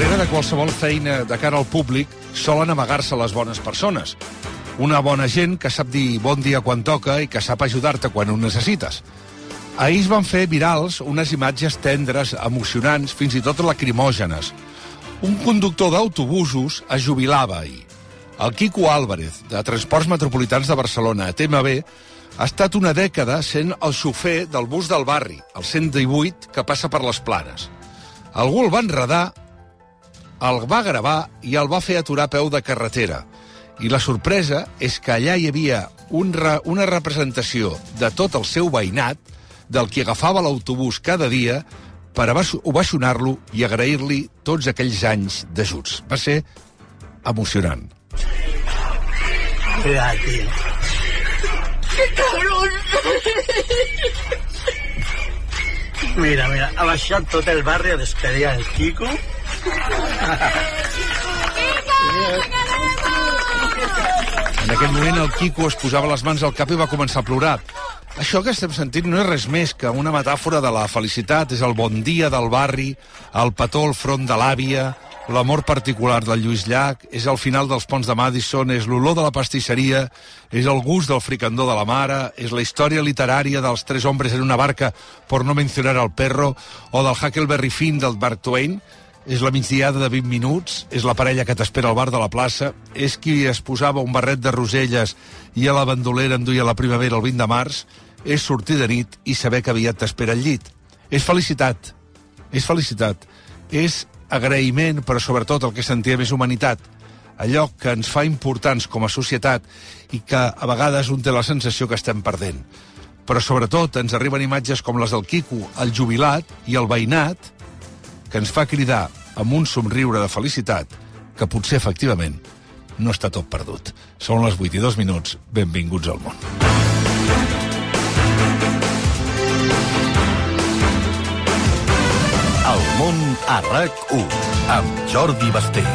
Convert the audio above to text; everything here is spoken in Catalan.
Darrere de qualsevol feina de cara al públic solen amagar-se les bones persones. Una bona gent que sap dir bon dia quan toca i que sap ajudar-te quan ho necessites. Ahir es van fer virals unes imatges tendres, emocionants, fins i tot lacrimògenes. Un conductor d'autobusos es jubilava ahir. El Quico Álvarez, de Transports Metropolitans de Barcelona, a TMB, ha estat una dècada sent el xofer del bus del barri, el 118, que passa per les planes. Algú el va enredar, el va gravar i el va fer aturar a peu de carretera. I la sorpresa és que allà hi havia un re, una representació de tot el seu veïnat, del qui agafava l'autobús cada dia per ovacionar-lo i agrair-li tots aquells anys d'ajuts. Va ser emocionant. Mira, tío. ¡Qué cabrón! Mira, mira, ha baixat tot el barri a despedir el Kiko. En aquell moment el Quico es posava les mans al cap i va començar a plorar. Això que estem sentint no és res més que una metàfora de la felicitat. És el bon dia del barri, el petó al front de l'àvia, l'amor particular del Lluís Llach, és el final dels ponts de Madison, és l'olor de la pastisseria, és el gust del fricandó de la mare, és la història literària dels tres hombres en una barca, por no mencionar al perro, o del Huckleberry Finn del Mark Twain, és la migdiada de 20 minuts, és la parella que t'espera al bar de la plaça, és qui es posava un barret de roselles i a la bandolera en duia la primavera el 20 de març, és sortir de nit i saber que aviat t'espera al llit. És felicitat, és felicitat, és agraïment, però sobretot el que sentia més humanitat, allò que ens fa importants com a societat i que a vegades un té la sensació que estem perdent. Però sobretot ens arriben imatges com les del Quico, el jubilat i el veïnat, que ens fa cridar amb un somriure de felicitat que potser efectivament no està tot perdut. Són les 8 i 2 minuts. Benvinguts al món. El món a RAC1 amb Jordi Basté.